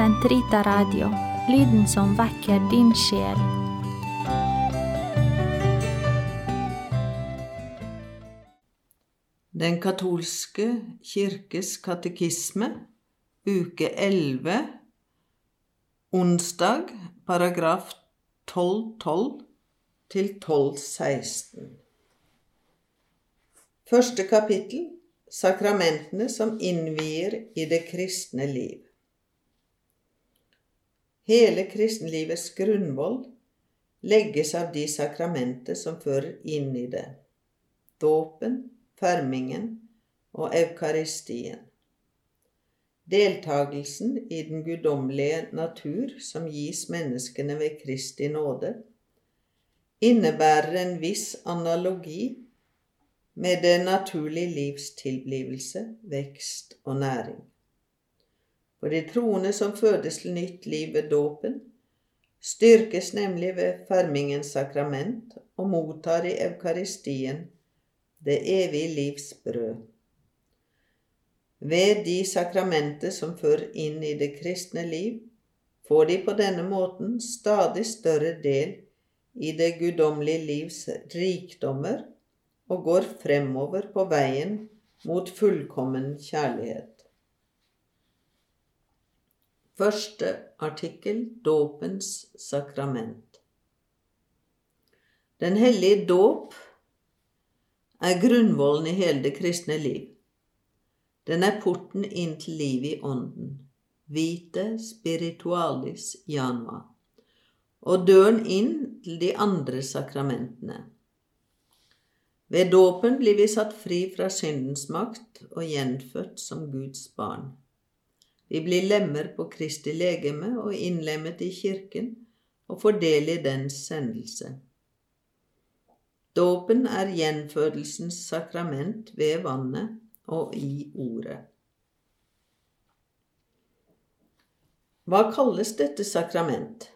Sentrita Radio, lyden som vekker din sjel. Den katolske kirkes katekisme, uke 11, onsdag, paragraf 1212 til 1216. Første kapittel Sakramentene som innvier i det kristne liv. Hele kristenlivets grunnvoll legges av de sakramenter som fører inn i det. Dåpen, fermingen og eukaristien. Deltagelsen i den guddommelige natur som gis menneskene ved Kristi nåde, innebærer en viss analogi med det naturlige livs tilblivelse, vekst og næring. For de troende som fødes til nytt liv ved dåpen, styrkes nemlig ved fermingens sakrament og mottar i eukaristien det evige livs brød. Ved de sakramenter som fører inn i det kristne liv, får de på denne måten stadig større del i det guddommelige livs rikdommer og går fremover på veien mot fullkommen kjærlighet. Første artikkel Dåpens sakrament. Den hellige dåp er grunnvollen i hele det kristne liv. Den er porten inn til livet i ånden, vite spiritualis janua, og døren inn til de andre sakramentene. Ved dåpen blir vi satt fri fra syndens makt og gjenfødt som Guds barn. Vi blir lemmer på Kristi legeme og innlemmet i kirken og får del i dens sendelse. Dåpen er gjenfødelsens sakrament ved vannet og i ordet. Hva kalles dette sakrament?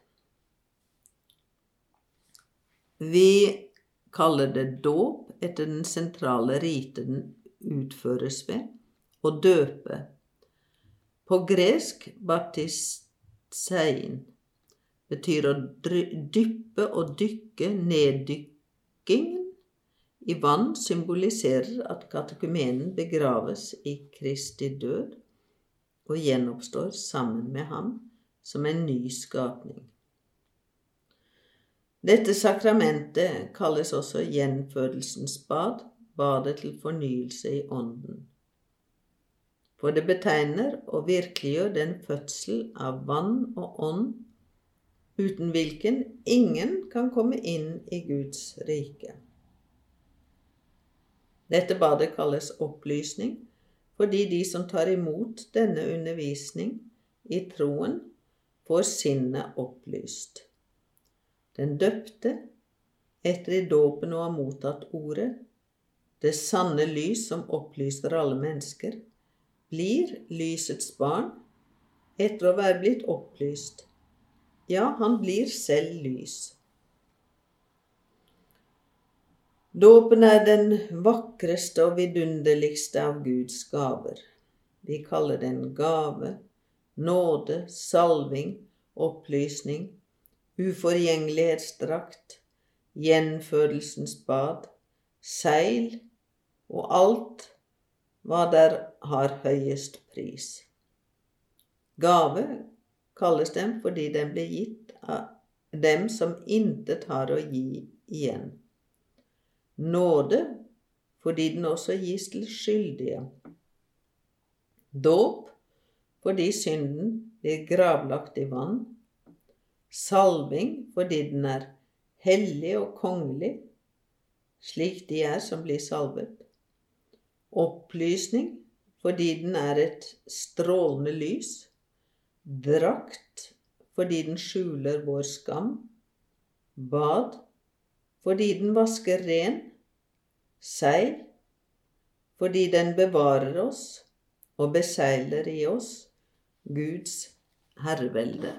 Vi kaller det dåp etter den sentrale rite den utføres ved, og døpe. På gresk baptisein betyr å dyppe og dykke. Neddykkingen i vann symboliserer at katekumenen begraves i Kristi død og gjenoppstår sammen med ham som en ny skapning. Dette sakramentet kalles også gjenfødelsens bad, badet til fornyelse i ånden. For det betegner og virkeliggjør den fødsel av vann og ånd uten hvilken ingen kan komme inn i Guds rike. Dette badet kalles opplysning fordi de som tar imot denne undervisning i troen, får sinnet opplyst. Den døpte, etter i dåpen å ha mottatt ordet, det sanne lys som opplyser alle mennesker, blir lysets barn etter å være blitt opplyst. Ja, han blir selv lys. Dåpen er den vakreste og vidunderligste av Guds gaver. Vi kaller den gave, nåde, salving, opplysning, uforgjengelighetsdrakt, gjenfødelsens bad, seil og alt hva der har høyest pris. Gave kalles dem fordi den blir gitt av dem som intet har å gi igjen. Nåde fordi den også gis til skyldige. Dåp fordi synden blir gravlagt i vann salving fordi den er hellig og kongelig, slik de er som blir salvet, opplysning fordi den er et strålende lys, drakt fordi den skjuler vår skam, bad fordi den vasker ren, seil fordi den bevarer oss og beseiler i oss Guds herrevelde.